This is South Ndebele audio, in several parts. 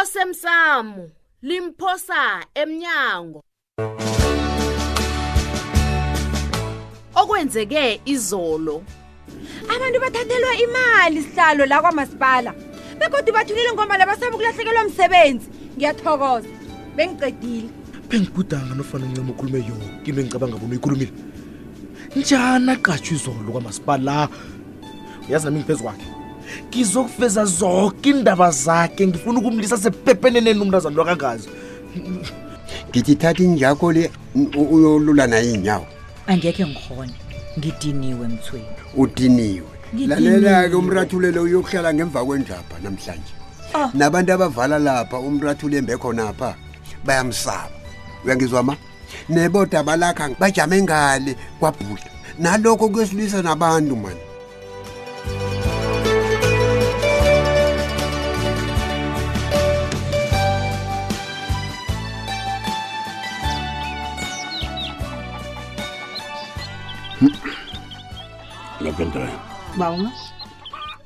osemsamo limphosa emnyango okwenzeke izolo abantu bathathelwa imali sihlalo la kwamasipala begodwa bathulile ngombana basaba ukulahlekelwa msebenzi ngiyathokoza bengiqedile bengibhudanga nofana uncema ukhulume yoke into engicabanga bona uyikhulumile njani aqatshwa izolo kwamasipala la uyazi nami ngiphezu kwakhe ngizokuveza zoke iindaba zakhe ngifuna ukumlisa sepepeneneni umntazana lwakangazi ngithi thatha injakho le uyolula naye iinyawo angekhe ngikhone ngidiniwe mthweni udiniwe lalela-ke umrathulelo uyokuhlala ngemva kwenjapha namhlanje ah. nabantu abavala lapha umrathule mbe khonapha bayamsaba uyangizwa ma nebodaba lakha bajame ngale kwabhula nalokho kuyosilwisa nabantu mani laphendra bawuma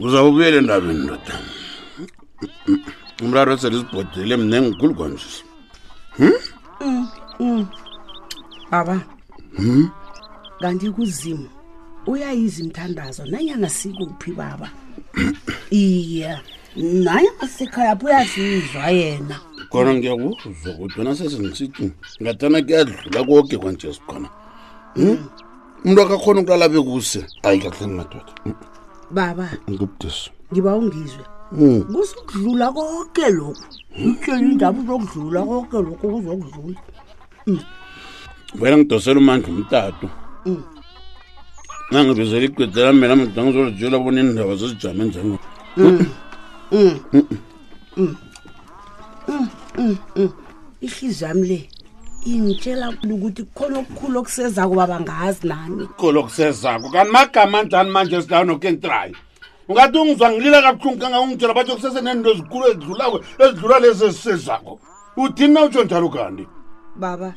uzawubuyela endabeni ndoda umraro selizibhodile mnengikhulu kwanjesi Hmm? Mm. baba Hmm? kanti kuzimu uyayiza imthandazo nanyana sikuphi baba iye nanyana sikhayaphi uyazizwa yena khona ngiyakuzwa kodwa nasesengisithi ngathana kuyadlula koke kwanje sikhona umuntu akakhona ukulala bekuse ayi kahleni madoda baba ngikubudisi ngiba ungizwe hmm. kusukudlula konke lokhu utshela indaba uzokudlula konke lokhu kuzokudlula hmm. vele ngidosela umandla umtatu hmm. nangibizela igwedela mina mda ngizolitshela bona iindaba zizijame njengoo mm. Mm, mm, mm. ihliziyo yami le ingitshela ukuthi khona okukhulu okusezako baba ngazi nami khulu okusezako kanti magama njani manje silawo nokentrayi ungathi ungizwa ngilila kabuhlungu kanga ungitshela bathi okusese nento ezikulu ezidlulako ezidlula lezi ezisezako uthini na utsho njalo kanti baba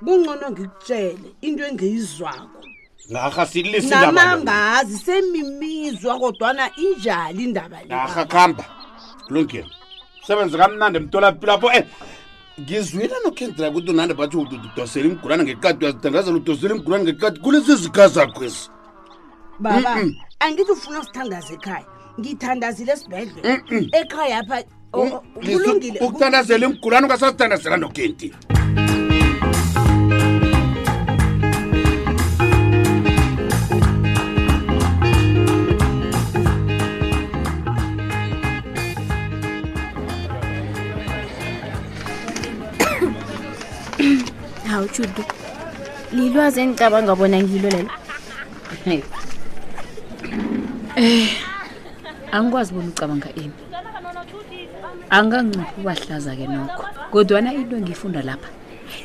bungcono ngikutshele into engiyizwako narha sililisi indaba le. namambazi semimizwa kodwana injali indaba le narha khamba kulungile sebenze kamnandi emtholapilo apho e ngizwile nokhendlela ukuthi unande bathi udosela imgulane ngeqadi uyazithandazela udosela imgulane ngeqadi kulezi zikhazakhwezi baba angithi ufuna sithandaze ekhaya ngithandazile esibhedlela ekhaya pha kulungile ukuthandazela imgulane ungasazithandazela nogenti hawu judu lilwazi engicabanga bona ngilo lelo Eh angikwazi bona ucabanga ini anganqiphi ubahlaza-ke nokho kodwana into engiyifunda lapha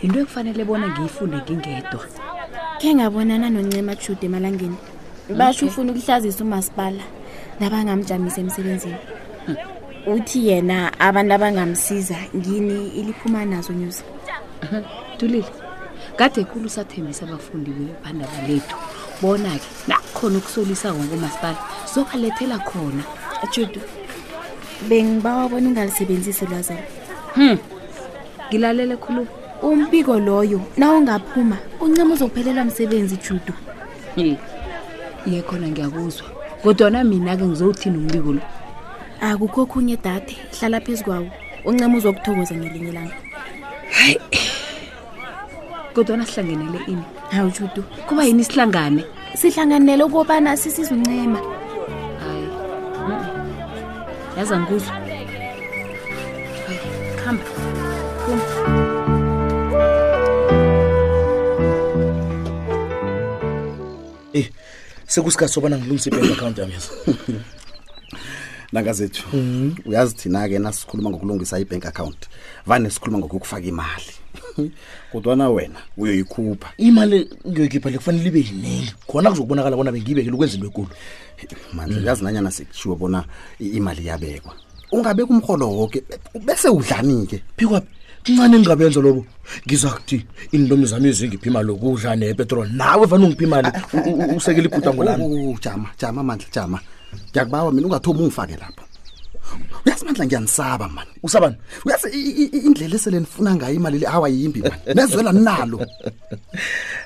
yinto ekufanele bona ngiyifunde ngingedwa khe ngabonana noncema jude emalangeni basho ufuna ukuhlazisa umasipala nabangamjamisa emsebenzini uthi yena abantu abangamsiza ngini iliphuma nazo nyuza dulile kade khulu usathembisa abafundi bebandaba lethu bona-ke nakukhona ukusolisa ngokomasipala sobalethela khona judu bengibawa bona ungalisebenzisi lwazana hm ngilalele khulu umbiko loyo na ungaphuma uncema uzokuphelelwa msebenzi judu ye khona ngiyakuzwa kodwana mina-ke ngizowuthini umbiko lo akukho ah, khunye dade hlala phezu kwawo uncema uzokuthokoza ngelinye ilanga hayi kodwana sihlangenele ini hawu judu kuba yini sihlangane sihlanganele ukubana sisizuncema hayi yaza ngikuzwa khamba Eh, sekusikhathi sobana ngilungise i-bank account yami yazi. nakazethu uyazi thina-ke nasikhuluma ngokulungisa i-bank account vane sikhuluma ngokuyokufaka imali kodwana wena uyoyikhupha Imali ngiyoyikhipha le kufanele ibe yineli. Khona kuzokubonakala bona bengiyibekele ukwenzela ekulu. mandla uyazi nanyana sekushiwo bona i- imali iyabekwa ungabeka umholo woke bese udlani-ke phikwapi kuncane engingabenza lobo ngiza kuthi iintomi zami ezingiphi imali lokudla nepetrol nawe vane ungiphi imali ah, ah, ah, usekela ibhudango lami oh, oh, oh, jama jama mandla jama ngiyakubawa mina ungathomi ungifake lapha uyazi mandla ngiyanisaba mani usabani uyazi indlela esele nifuna ngayo imali le awa yimbi mani nezwela ninalo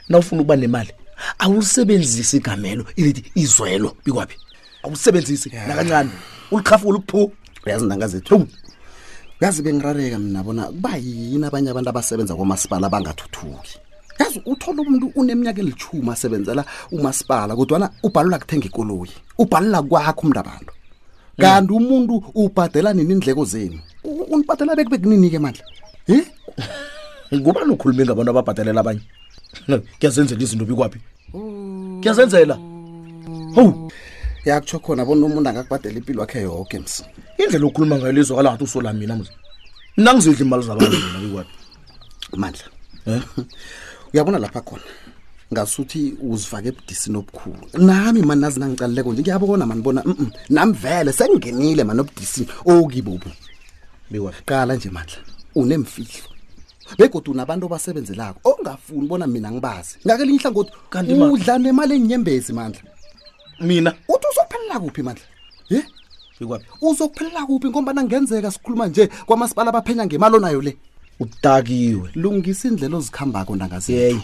na ufuna ukuba nemali awulisebenzisi igamelo ilithi izwelo bikwaphi awusebenzisi nakancane ulikhafula ukuphu uyazi ntanga zethu yazi bengirareka mina bona kuba yini abanye abantu abasebenza komasipala abangathuthuki yazi uthola umuntu uneminyaka elithumi asebenzela umasipala kodwana ubhalula kuthenga ikoloyi ubhalula kwakho umntu abantu kanti umuntu ubhadela nini iindleko zenu U- unibhadela bekube kunini-ke mandla um ngubani ukhulume ngabantu ababhadelela abanye kuyazenzela izinto bikwaphi kuyazenzela howu yakutsho khona bona umuntu angakubhadela impilo wakhe yoke msi indlela okhuluma ngayo lizwakala ngathi usola mina mzi mna ngizidla imali zabantu mina bikwaphi mandla Eh? uyabona lapha khona ngasuthi uzifake ebudisini obukhulu nami mani nazi nangicalileko nje ngiyabona mani bona mm nami vele sengingenile mani obudisini okibobu bikwaphi qala nje mandla unemfihlo begodwa unabantu obasebenzelako ongafuni bona mina ngibazi ngakelinye ihlangothi Kanti ma- udla nemali enyembezi mandla mina uthi uzokuphelela kuphi mandla ye ngikwaphi uzokuphelela kuphi ngombana ngenzeka sikhuluma nje kwamasipala abaphenya ngemali onayo le udakiwe lungisa indlela ozikhambako ntangazethu yeyi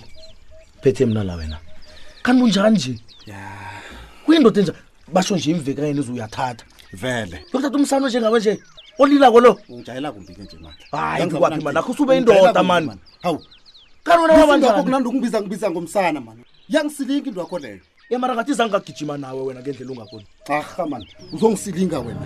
phethe mna la wena kanti unjani nje kuyindoda enja basho nje imveki kanye nize uyathatha vele yokuthatha umsana njengawe nje olilako lo ungijayela kumbi-ke nje mani hayi kukwaphi mani akho usube indoda mani hawu kanti wena wabanjani Ngizindwakho kunandi ukungibiza ngibiza ngomsana mani yangisilinga into yakho leyo yamara ngathi zange ngagijima nawe wena ngendlela ungakoni arha mani uzongisilinga wena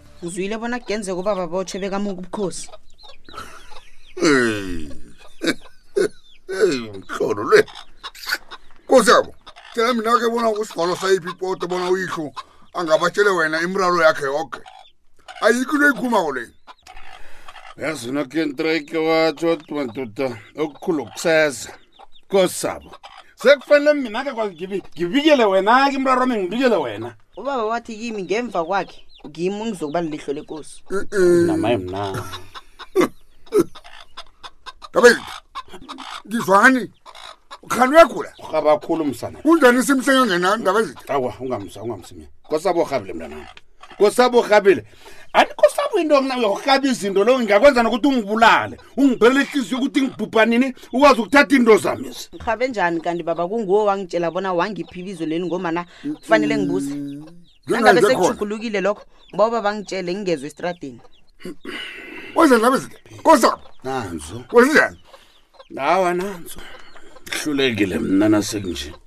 uzwile bona kugenzeka ubaba botshwe bekamuka ubukhosi Hey. Hey, mhlolo le. Kosabo, tshela mina ke bona go sekolo sa iphi poto bona o itlho a nga batšele wena imralo yakhe yoke. A ikilo ikhuma go le. yazi nokentrayike watsho madoda okukhulu kuseza kosabo sekufanele mina ke kwa- ngibi- ngibikele wena ke mraro wami ngibikele wena ubaba wathi kimi ngemva kwakhe ngimi ungizokuba lilihlo lekosi namaye mnani kabeli ngizwani khani uyagula rhabakhulu msana kunjani isimhlenge ngenani ndaba ezitha awa ungamsa ungamsa mina kosabo rhabile mntanami kosabo rhabile andikosabo into mna uyokurhaba izinto lo ngingakwenza nokuthi ungibulale ungibhelela ihliziyo ukuthi ngibhubha nini ukwazi ukuthatha into zami ezi ngirhabe njani kanti baba kunguwo wangitshela bona wangiphi ibizo leli ngomana kufanele ngibuse Mm. nangabe Njengaze khona. sekushugulukile lokho ngoba baba ngitshele ngingezwe estradini Wenze ngabe zinto. Kosa, nanzo wenze njani? hawa nanzo hlulekile mna nasekunje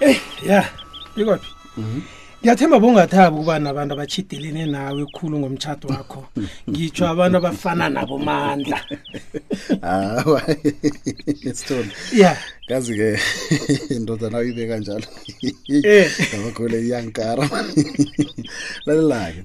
eyi ya bikona mhm. ngiyathemba bongathabi ukuba nabantu abachidelene nawe khulu ngomtshato wakho ngitsho abantu abafana nabo mandla hawa sithole ya kazi-ke ndodana uyibe kanjalo eh. ngabagole iyankara lalelake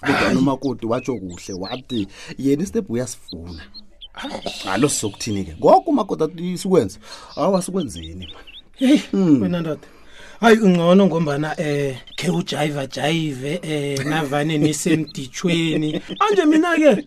kodwa nomakoti watsho kuhle wathi yena istebhu uyasifuna alo sizokuthini-ke ngoku umakoti athi sikwenze awa sikwenzeni heyi hmm. wena ndoda hayi ungcono ngombana um khe ujayiva jayive um navane nisemditshweni anje mina-ke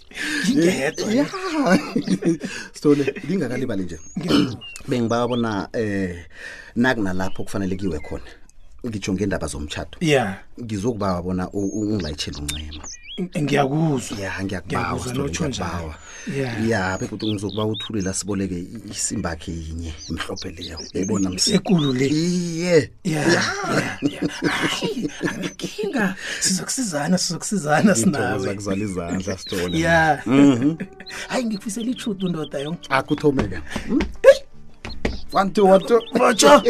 ngingedwa ya stole ngingakalibali nje bengibawa bona eh nakunalapho kufanele kiwe khona ngitsho ngendaba zomtshato ya ngizokubawa bona u- u- ungilayitshele uncema ng- ngiyakuzwa ya ngiyakubawa Ngiyakuzwa Stole, notsho njalo. ngiyakubawa Yeah. ya begodwa ngizokuba uthulile asiboleke i- isimbakhe yinye mhlophe leyo yayibona msi ekulu le iye ya ya ya hayi anginkinga sizokusizana sizokusizana Ngithokoza sinawe kuzala izandla sithole ya Mhm. hayi ngikufisela ichudu ndoda yo akuthomeke one two one two Roger.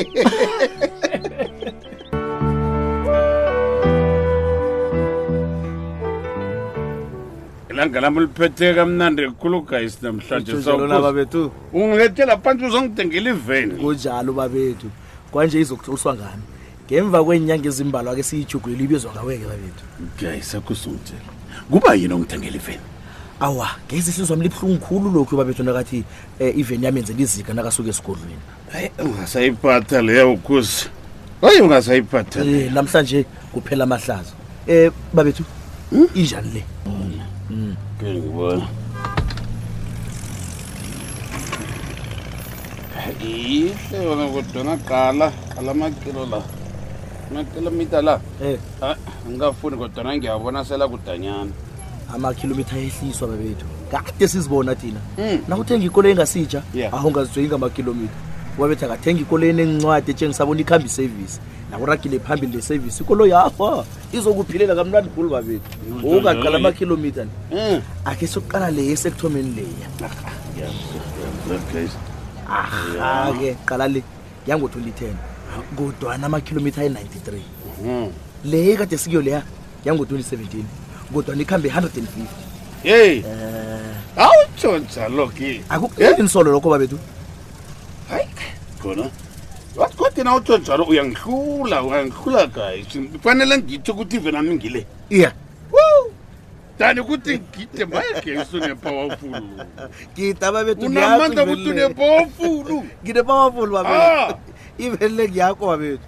ilanga lami liphethe kamnandi khulu guys namhlanje Ujolo laba bethu ungilethela phansi uzongidengela iveni kunjalo babethu kwanje izokutloliswa ngami ngemva kweenyanga ezimbalwa-ke siyijugweli ibizwa ngaweke babethu okay sakusuthe kuba yini ongithengela iveni awa ngezi sizwami libuhlungu khulu lokhu babethu nakathi um iveni yami yenzela izika nakasuke esigodlweni hayi ungasayiphatha leyo ukhosi hayi ungasayiphatha Eh, namhlanje kuphela amahlazo um babethu hmm? injani le hmm. ngibona yihle yona kodwa naqala qala amakilo la amakilomitha la eh. ah, ngingafuni kodwa nangiyabona sela kudanyana amakhilomitha ehliswa babethu kade sizibona thina hmm. nakuthenga ikolo engasitsha aho ngazitshweyi ngamakhilomitha wabetha kathenga ikolo enencwadi etshengisabona ikhambi isevisi nakuragile phambili lesevisi ikolo yakho izokuphilela kamnandi khulu babethu ungaqala amakhilomitha eh. akhe sokuqala leyo esekuthomeni leya ahake qala le yango-twenty ten kodwana amakhilomitha ayi-ninety-three mhm. leyo kade sikiyo leya yango-twenty seventeen kodwana ikuhambe hundred and fifty yeyi eh. awutsho njalo ke akukuyini solo lokho babethu hayi khona wathi kodwa na utsho njalo uyangihlula uyangihlula guys kufanele ngitsho ukuthi ive nami ngile iya dani ukuthi ngide mbayegesu nepawafulu ngida babethu unamandla ukuthi unepawafulu nginepawafulu babethu ivelele ngiyakho babethu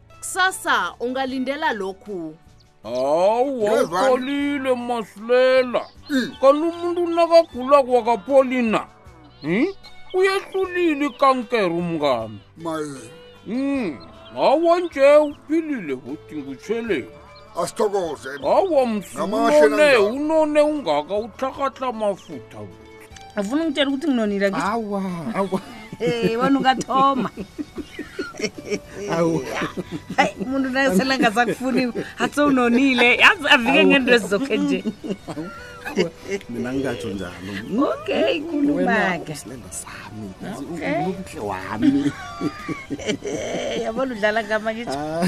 kusasa ungalindela lokhu hawu wawuqolile masilela kanti umuntu nakagula kwakapholi na Hmm? uyehlulile ikankere umngami maye Mm, hawa nje uphilile bhuti ngutsheleni asithokoze hawa Namahle msunone nanjani. unone ungaka utlhakatla mafutha afuna ungitshela ukuthi nginonile ke awa awa Eh, wena ungathoma awu hayi umuntu naselanga sakufuniwe athi sewunonile yazi avike ngento ezizokhe nje mina ngingatsho njalo okay khuluma-ke usilenda sami ubuhle wami Eh, yabona udlala ngama ngitsho Ah.